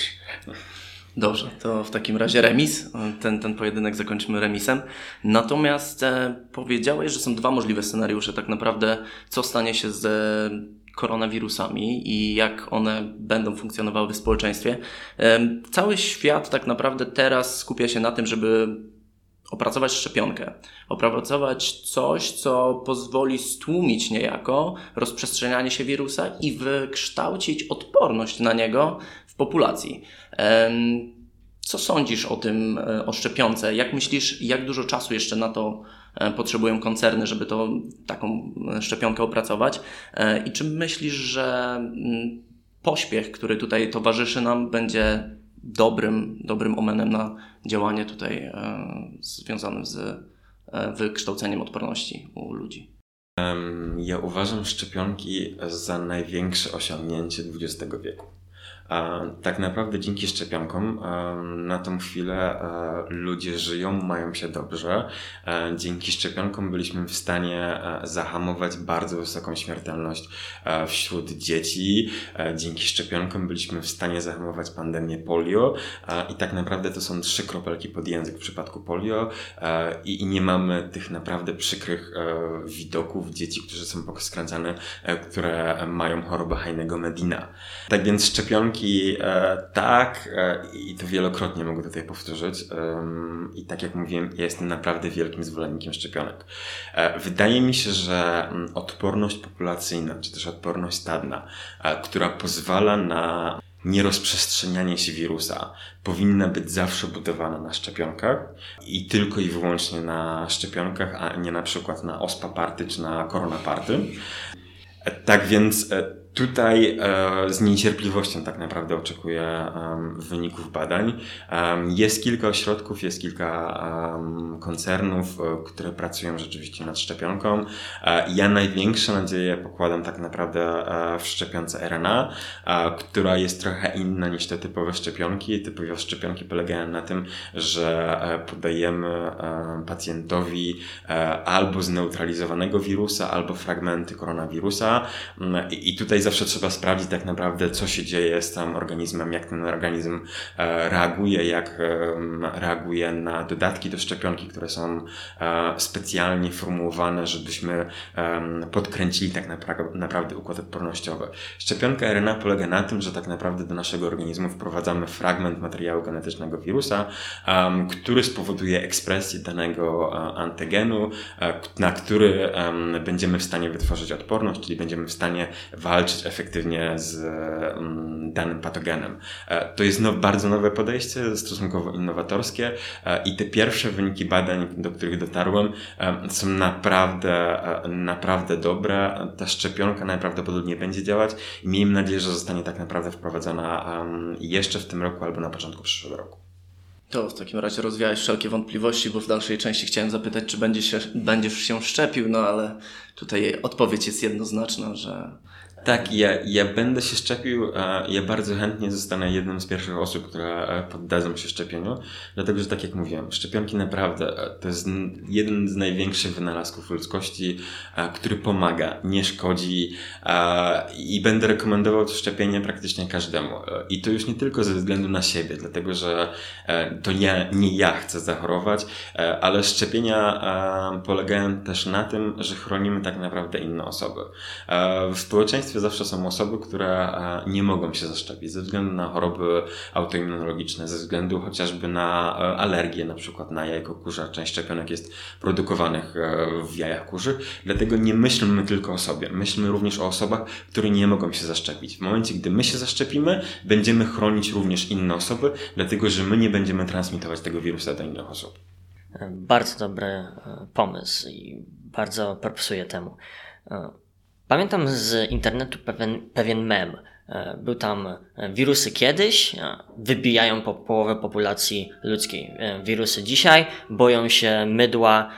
Dobrze, to w takim razie remis. Ten, ten pojedynek zakończymy remisem. Natomiast e, powiedziałeś, że są dwa możliwe scenariusze, tak naprawdę, co stanie się z koronawirusami i jak one będą funkcjonowały w społeczeństwie. E, cały świat tak naprawdę teraz skupia się na tym, żeby opracować szczepionkę, opracować coś, co pozwoli stłumić niejako rozprzestrzenianie się wirusa i wykształcić odporność na niego w populacji. Co sądzisz o tym, e, o szczepionce? Jak myślisz, jak dużo czasu jeszcze na to e, potrzebują koncerny, żeby to taką e, szczepionkę opracować? I czy myślisz, że mm, pośpiech, który tutaj towarzyszy nam, będzie dobrym, dobrym omenem na działanie tutaj związanym z wykształceniem odporności u ludzi? Ja uważam szczepionki za największe osiągnięcie XX wieku. Tak naprawdę dzięki szczepionkom na tą chwilę ludzie żyją, mają się dobrze. Dzięki szczepionkom byliśmy w stanie zahamować bardzo wysoką śmiertelność wśród dzieci. Dzięki szczepionkom byliśmy w stanie zahamować pandemię polio i tak naprawdę to są trzy kropelki pod język w przypadku polio i nie mamy tych naprawdę przykrych widoków dzieci, którzy są poskręcane, które mają chorobę Heinego Medina. Tak więc szczepionki szczepionki e, tak e, i to wielokrotnie mogę tutaj powtórzyć. I tak jak mówiłem, ja jestem naprawdę wielkim zwolennikiem szczepionek. E, wydaje mi się, że mm, odporność populacyjna, czy też odporność stadna, która pozwala na nierozprzestrzenianie się wirusa powinna być zawsze budowana na szczepionkach i tylko i wyłącznie na szczepionkach, a nie na przykład na ospa party czy na korona party. Tak więc Tutaj e, z niecierpliwością tak naprawdę oczekuję wyników badań. Jest kilka ośrodków, jest kilka koncernów, e, które pracują rzeczywiście nad szczepionką. E, ja największe nadzieje pokładam tak naprawdę w szczepionce RNA, która jest trochę inna niż te typowe szczepionki. Typowe szczepionki polegają na tym, że podajemy pacjentowi albo zneutralizowanego wirusa, albo fragmenty koronawirusa. Mm, I tutaj zawsze trzeba sprawdzić tak naprawdę, co się dzieje z całym organizmem, jak ten organizm e, reaguje, jak reaguje na dodatki do szczepionki, które są e, specjalnie formułowane, żebyśmy podkręcili tak naprawdę układ odpornościowy. Szczepionka RNA polega na tym, że tak naprawdę do naszego organizmu wprowadzamy fragment materiału genetycznego wirusa, który spowoduje ekspresję danego e, antygenu, na który będziemy w stanie wytworzyć odporność, czyli będziemy w stanie walczyć walczyć efektywnie z mm, danym patogenem. E, to jest bardzo nowe podejście, stosunkowo innowatorskie e, i te pierwsze wyniki badań, do których dotarłem, e, są naprawdę, naprawdę dobre. Ta szczepionka najprawdopodobniej będzie działać i miejmy nadzieję, że zostanie tak naprawdę wprowadzona jeszcze w tym roku albo na początku przyszłego roku. To w takim razie rozwiałeś wszelkie wątpliwości, bo w dalszej części chciałem zapytać, czy się, będziesz się szczepił, no ale tutaj odpowiedź jest jednoznaczna, że tak, ja, ja będę się szczepił. Ja bardzo chętnie zostanę jedną z pierwszych osób, która e, poddadzą się szczepieniu, dlatego że tak jak mówiłem, szczepionki naprawdę e, to jest jeden z największych wynalazków ludzkości, e, który pomaga, nie szkodzi i będę rekomendował to szczepienie praktycznie każdemu. I to już nie tylko ze względu na siebie, dlatego że to nie ja chcę zachorować, ale szczepienia polegają też na tym, że chronimy tak naprawdę inne osoby. W społeczeństwie społeczeństwie zawsze są osoby, które e, nie mogą się zaszczepić ze względu na choroby autoimmunologiczne, ze względu chociażby na e, alergię, na przykład na jajko kurza. Część szczepionek jest produkowanych e, w jajach kurzy, dlatego nie myślmy tylko o sobie. Myślmy również o osobach, które nie mogą się zaszczepić. W momencie, gdy my się zaszczepimy, będziemy chronić również inne osoby, dlatego że my nie będziemy transmitować tego wirusa do innych osób. Bardzo dobry pomysł i bardzo propsuję temu. E, pamiętam z internetu pewien, pewien mem. E, był tam e, wirusy kiedyś, wybijają po połowę populacji ludzkiej. Wirusy dzisiaj boją się mydła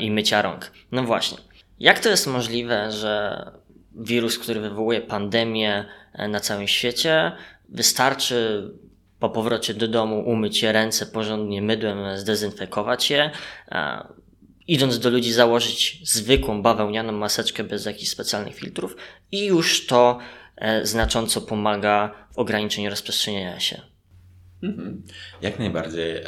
i mycia rąk. No właśnie. Jak to jest możliwe, że wirus, który wywołuje pandemię na całym świecie, wystarczy po powrocie do domu umyć ręce porządnie mydłem, zdezynfekować je, idąc do ludzi założyć zwykłą bawełnianą maseczkę bez jakichś specjalnych filtrów i już to e, znacząco pomaga w ograniczeniu rozprzestrzeniania się. Mhm. Jak najbardziej.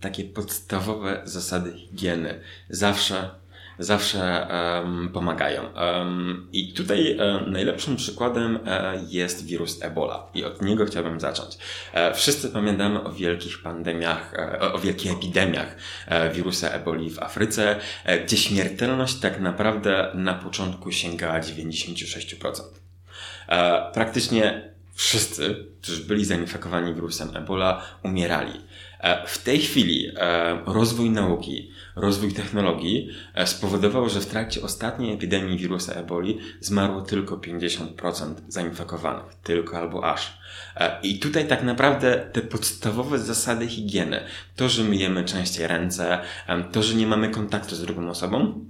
takie podstawowe zasady higieny zawsze zawsze um, pomagają. Um, I tutaj um, najlepszym przykładem um, jest wirus Ebola i od niego chciałbym zacząć. E, wszyscy pamiętamy o wielkich pandemiach, e, o wielkich epidemiach e, wirusa Eboli w Afryce, e, gdzie śmiertelność tak naprawdę na początku sięgała 96%. E, praktycznie wszyscy, którzy byli zainfekowani wirusem Ebola, umierali. E, w tej chwili e, rozwój nauki, rozwój technologii e, spowodował, że w trakcie ostatniej epidemii wirusa eboli zmarło tylko 50% zainfekowanych. Tylko albo aż. I tutaj tak naprawdę te podstawowe zasady higieny, to, że myjemy częściej ręce, to, że nie mamy kontaktu z drugą osobą,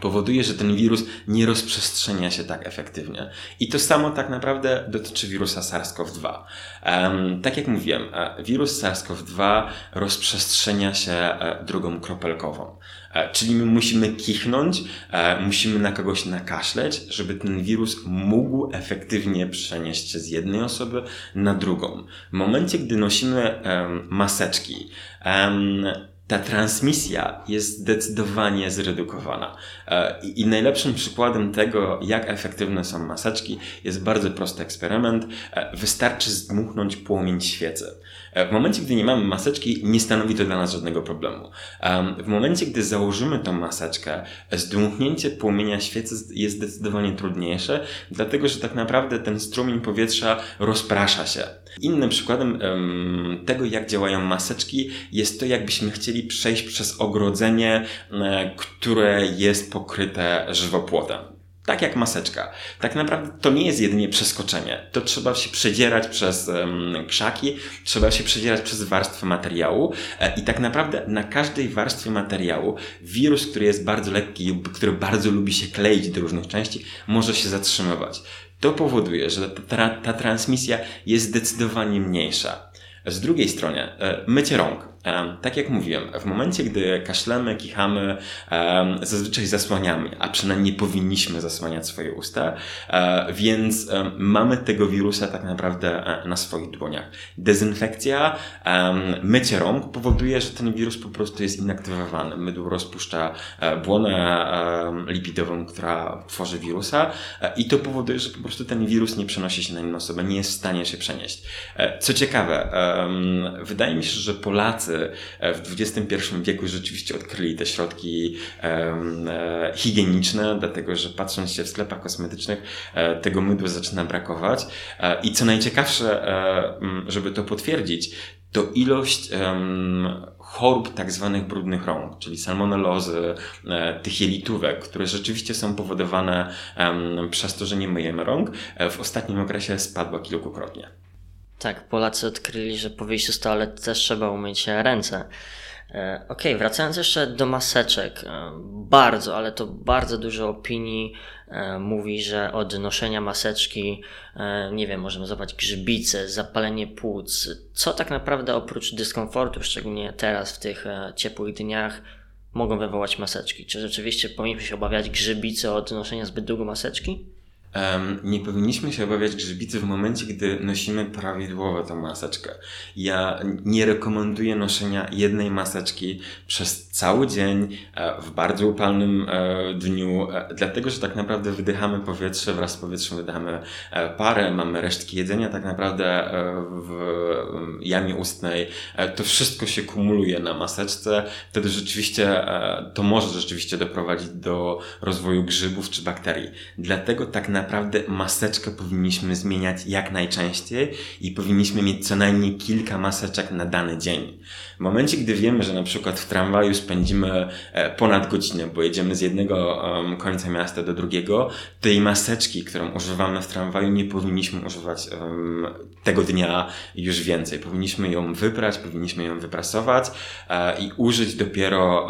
powoduje, że ten wirus nie rozprzestrzenia się tak efektywnie. I to samo tak naprawdę dotyczy wirusa SARS-CoV-2. Um, tak jak mówiłem, e, wirus SARS-CoV-2 rozprzestrzenia się e, drogą kropelkową. E, czyli my musimy kichnąć, musimy na kogoś nakaszleć, żeby ten wirus mógł efektywnie przenieść się z jednej osoby na drugą. W momencie, gdy nosimy maseczki, ta transmisja jest zdecydowanie zredukowana. E, I najlepszym przykładem tego, jak efektywne są maseczki, jest bardzo prosty eksperyment. E, wystarczy zdmuchnąć płomień świecy. E, w momencie, gdy nie mamy maseczki, nie stanowi to dla nas żadnego problemu. W momencie, gdy założymy tą maseczkę, zdmuchnięcie płomienia świecy jest zdecydowanie trudniejsze, dlatego że tak naprawdę ten strumień powietrza rozprasza się. Innym przykładem tego, jak działają maseczki, jest to, jakbyśmy chcieli przejść przez ogrodzenie, e, które jest pokryte żywopłotem. Tak jak maseczka. Tak naprawdę to nie jest jedynie przeskoczenie. To trzeba się przedzierać przez um, krzaki, trzeba się przedzierać przez warstwę materiału e, i tak naprawdę na każdej warstwie materiału wirus, który jest bardzo lekki, który bardzo lubi się kleić do różnych części, może się zatrzymywać. To powoduje, że ta, ta transmisja jest zdecydowanie mniejsza. Z drugiej strony, e, mycie rąk. Tak jak mówiłem, w momencie, gdy kaszlemy, kichamy, zazwyczaj zasłaniamy, a przynajmniej powinniśmy zasłaniać swoje usta, e, więc mamy tego wirusa tak naprawdę e, na swoich dłoniach. Dezynfekcja, mycie rąk powoduje, że ten wirus po prostu jest inaktywowany. Mydło rozpuszcza e, błonę lipidową, która tworzy wirusa i to powoduje, że po prostu ten wirus nie przenosi się na inną osobę, nie jest w stanie się przenieść. Co ciekawe, wydaje mi się, że Polacy E, w XXI wieku rzeczywiście odkryli te środki e, higieniczne, dlatego że patrząc się w sklepach kosmetycznych, e, tego mydła zaczyna brakować. I co najciekawsze, żeby to potwierdzić, to ilość chorób tak zwanych brudnych rąk, czyli salmonelozy, tych jelitówek, które rzeczywiście są powodowane przez to, że nie myjemy rąk, w ostatnim okresie spadła kilkukrotnie. Tak, Polacy odkryli, że po wyjściu z toalety też trzeba umyć ręce. E, ok, wracając jeszcze do maseczek. E, bardzo, ale to bardzo dużo opinii e, mówi, że od noszenia maseczki, nie wiem, możemy złapać grzybice, zapalenie płuc. Co tak naprawdę oprócz dyskomfortu, szczególnie teraz w tych ciepłych dniach, mogą wywołać maseczki? Czy rzeczywiście powinniśmy się obawiać grzybicy od noszenia zbyt długo maseczki? Nie powinniśmy się obawiać grzybicy w momencie, gdy nosimy prawidłowo tę maseczkę. Ja nie rekomenduję noszenia jednej maseczki przez cały dzień, e, w bardzo upalnym e, dniu, e, dlatego, że tak naprawdę wydychamy powietrze, wraz z powietrzem wydamy parę, mamy resztki jedzenia tak naprawdę w jamie ustnej. To wszystko się kumuluje na maseczce. Wtedy rzeczywiście to może rzeczywiście doprowadzić do rozwoju grzybów czy bakterii. Dlatego tak naprawdę naprawdę maseczkę powinniśmy zmieniać jak najczęściej i powinniśmy mieć co najmniej kilka maseczek na dany dzień. W momencie, gdy wiemy, że na przykład w tramwaju spędzimy e, ponad godzinę, bo jedziemy z jednego końca miasta do drugiego, tej maseczki, którą używamy w tramwaju, nie powinniśmy używać tego dnia już więcej. Powinniśmy ją wyprać, powinniśmy ją wyprasować e, i użyć dopiero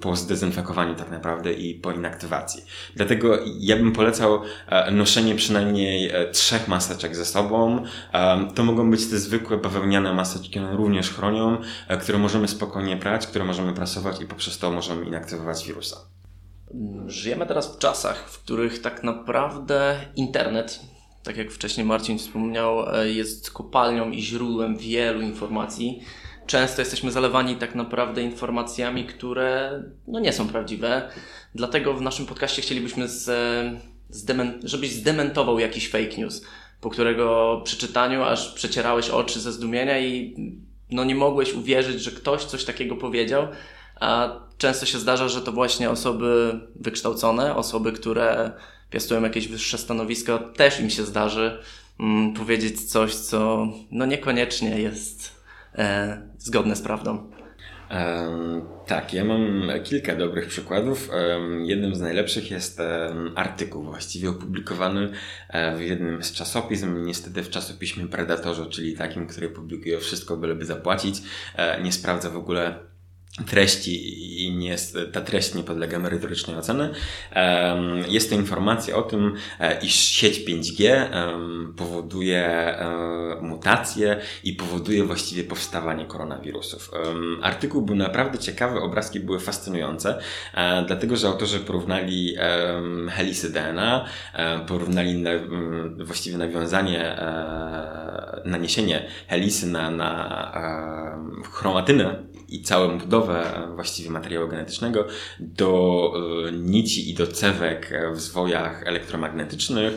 po zdezynfekowaniu tak naprawdę i po inaktywacji. Dlatego ja bym polecał e, noszenie przynajmniej trzech maseczek ze sobą. To mogą być te zwykłe bawełniane maseczki, one również chronią, które możemy spokojnie prać, które możemy prasować i poprzez to możemy inaktywować wirusa. Żyjemy teraz w czasach, w których tak naprawdę internet, tak jak wcześniej Marcin wspomniał, e, jest kopalnią i źródłem wielu informacji. Często jesteśmy zalewani tak naprawdę informacjami, które no, nie są prawdziwe. Dlatego w naszym podcaście chcielibyśmy, z, żebyś zdementował jakiś fake news, po którego przeczytaniu aż przecierałeś oczy ze zdumienia i no, nie mogłeś uwierzyć, że ktoś coś takiego powiedział. A często się zdarza, że to właśnie osoby wykształcone, osoby, które piastują jakieś wyższe stanowisko, też im się zdarzy mm, powiedzieć coś, co no niekoniecznie jest e, zgodne z prawdą. Tak, ja mam kilka dobrych przykładów. Jednym z najlepszych jest artykuł właściwie opublikowany e, w jednym z czasopism, niestety w czasopiśmie Predatorze, czyli takim, który publikuje wszystko, byleby zapłacić. E, nie sprawdza w ogóle treści i nie jest, ta treść nie podlega merytorycznej oceny. Jest to informacja o tym, e, iż sieć 5G powoduje e, mutacje i powoduje właściwie powstawanie koronawirusów. Artykuł był naprawdę ciekawy, obrazki były fascynujące, e, dlatego że autorzy porównali helisy DNA, porównali na, właściwie nawiązanie, naniesienie helisy na, na chromatynę i całą budowę e, właściwie materiału genetycznego do e, nici i do cewek w zwojach elektromagnetycznych.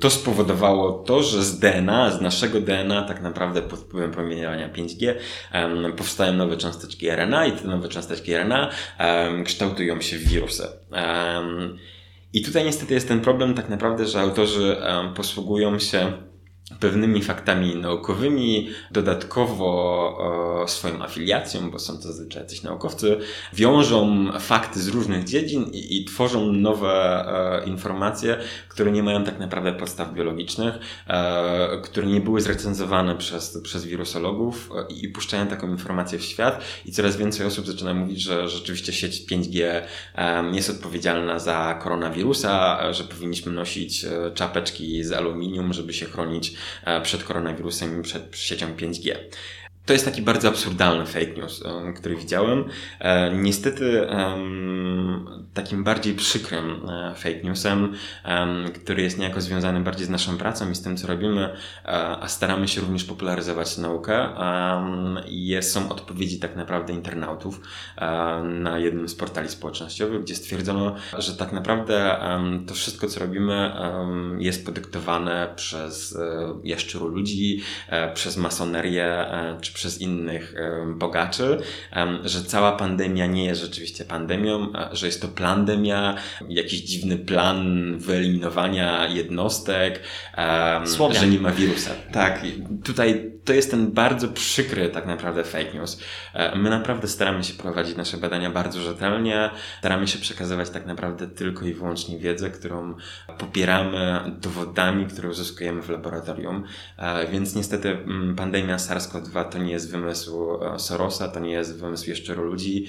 To spowodowało to, że z DNA, z naszego DNA tak naprawdę pod wpływem promieniowania 5G powstają nowe cząsteczki RNA i te nowe cząsteczki RNA kształtują się w wirusy. I tutaj niestety jest ten problem tak naprawdę, że autorzy posługują się pewnymi faktami naukowymi, dodatkowo e, swoją afiliacją, bo są to zazwyczaj jacyś naukowcy, wiążą fakty z różnych dziedzin i, i tworzą nowe e, informacje, które nie mają tak naprawdę podstaw biologicznych, e, które nie były zrecenzowane przez, przez wirusologów e, i puszczają taką informację w świat. I coraz więcej osób zaczyna mówić, że rzeczywiście sieć 5G e, jest odpowiedzialna za koronawirusa, że powinniśmy nosić e, czapeczki z aluminium, żeby się chronić E, przed koronawirusem i przed siecią 5G. To jest taki bardzo absurdalny fake news, który widziałem. E, niestety takim bardziej przykrym e, fake newsem, który jest niejako związany bardziej z naszą pracą i z tym, co robimy, e, a staramy się również popularyzować naukę, jest, są odpowiedzi tak naprawdę internautów na jednym z portali społecznościowych, gdzie stwierdzono, że tak naprawdę to wszystko, co robimy, jest podyktowane przez jaszczuru ludzi, przez masonerię, czy przez innych bogaczy, że cała pandemia nie jest rzeczywiście pandemią, że jest to plandemia, jakiś dziwny plan wyeliminowania jednostek, że nie ma wirusa. Tak, tutaj to jest ten bardzo przykry tak naprawdę fake news. E, my naprawdę staramy się prowadzić nasze badania bardzo rzetelnie, staramy się przekazywać tak naprawdę tylko i wyłącznie wiedzę, którą popieramy dowodami, które uzyskujemy w laboratorium, e, więc niestety mm, pandemia SARS-CoV-2 to nie jest wymysł e, Sorosa, to nie jest wymysł jeszcze ludzi,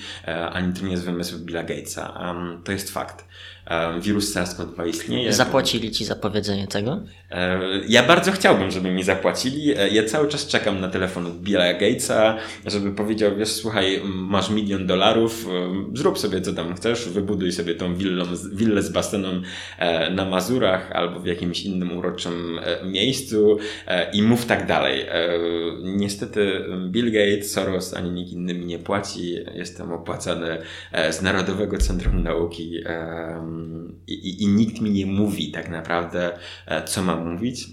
ani to nie jest wymysł Billa Gatesa. To jest fakt wirus SARS-CoV-2 istnieje. Zapłacili ci za powiedzenie tego? E, ja bardzo chciałbym, żeby mi zapłacili. E, ja cały czas czekam na telefon od Billa Gatesa, żeby powiedział, wiesz, słuchaj, masz milion dolarów, e, zrób sobie co tam chcesz, wybuduj sobie tą willą, willę z basenem na Mazurach albo w jakimś innym uroczym miejscu i mów tak dalej. Niestety Bill Gates, Soros ani nikt inny mi nie płaci. Jestem opłacany z Narodowego Centrum Nauki i, i nikt mi nie mówi tak naprawdę, e, co mam mówić.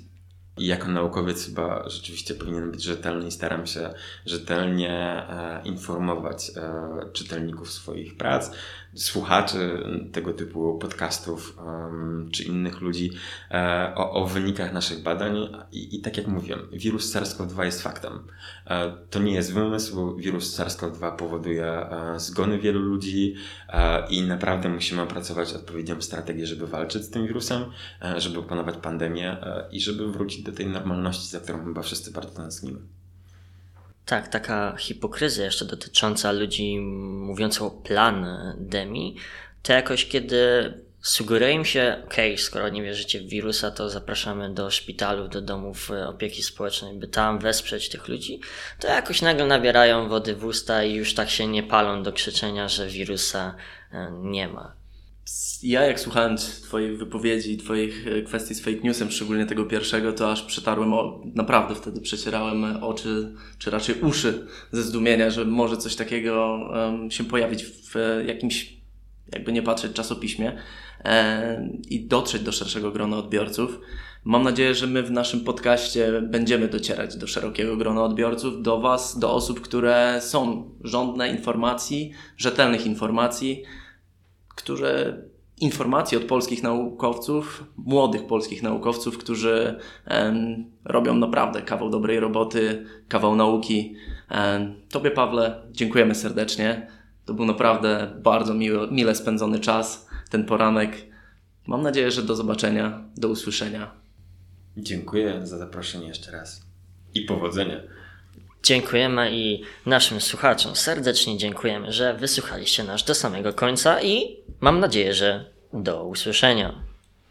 I jako naukowiec chyba rzeczywiście powinien być rzetelny i staram się rzetelnie e, informować e, czytelników swoich prac. Słuchaczy tego typu podcastów czy innych ludzi e, o, o, wynikach naszych badań. I, I, tak jak mówiłem, wirus SARS-CoV-2 jest faktem. E, to nie jest wymysł, wirus SARS-CoV-2 powoduje e, zgony wielu ludzi i naprawdę musimy opracować odpowiednią strategię, żeby walczyć z tym wirusem, żeby opanować pandemię i żeby wrócić do tej normalności, za którą chyba wszyscy bardzo tęsknimy. Tak, taka hipokryzja jeszcze dotycząca ludzi mówiących o pandemii, to jakoś kiedy sugeruje im się, okej, okay, skoro nie wierzycie w wirusa, to zapraszamy do szpitalów, do domów opieki społecznej, by tam wesprzeć tych ludzi, to jakoś nagle nabierają wody w usta i już tak się nie palą do krzyczenia, że wirusa e, nie ma ja jak słuchałem Twojej wypowiedzi, Twoich e, kwestii z fake newsem, szczególnie tego pierwszego, to aż przetarłem, o, naprawdę wtedy przecierałem oczy, czy raczej uszy ze zdumienia, że może coś takiego um, się pojawić w jakimś, jakby nie patrzeć, czasopiśmie e, i dotrzeć do szerszego grona odbiorców. Mam nadzieję, że my w naszym podcaście będziemy docierać do szerokiego grona odbiorców, do Was, do osób, które są żądne informacji, rzetelnych informacji, które informacje od polskich naukowców, młodych polskich naukowców, którzy em, robią naprawdę kawał dobrej roboty, kawał nauki. Em, tobie, Pawle, dziękujemy serdecznie. To był naprawdę bardzo miło, mile spędzony czas, ten poranek. Mam nadzieję, że do zobaczenia, do usłyszenia. Dziękuję za zaproszenie jeszcze raz i powodzenia. Dziękujemy i naszym słuchaczom serdecznie dziękujemy, że wysłuchaliście nas do samego końca i mam nadzieję, że do usłyszenia.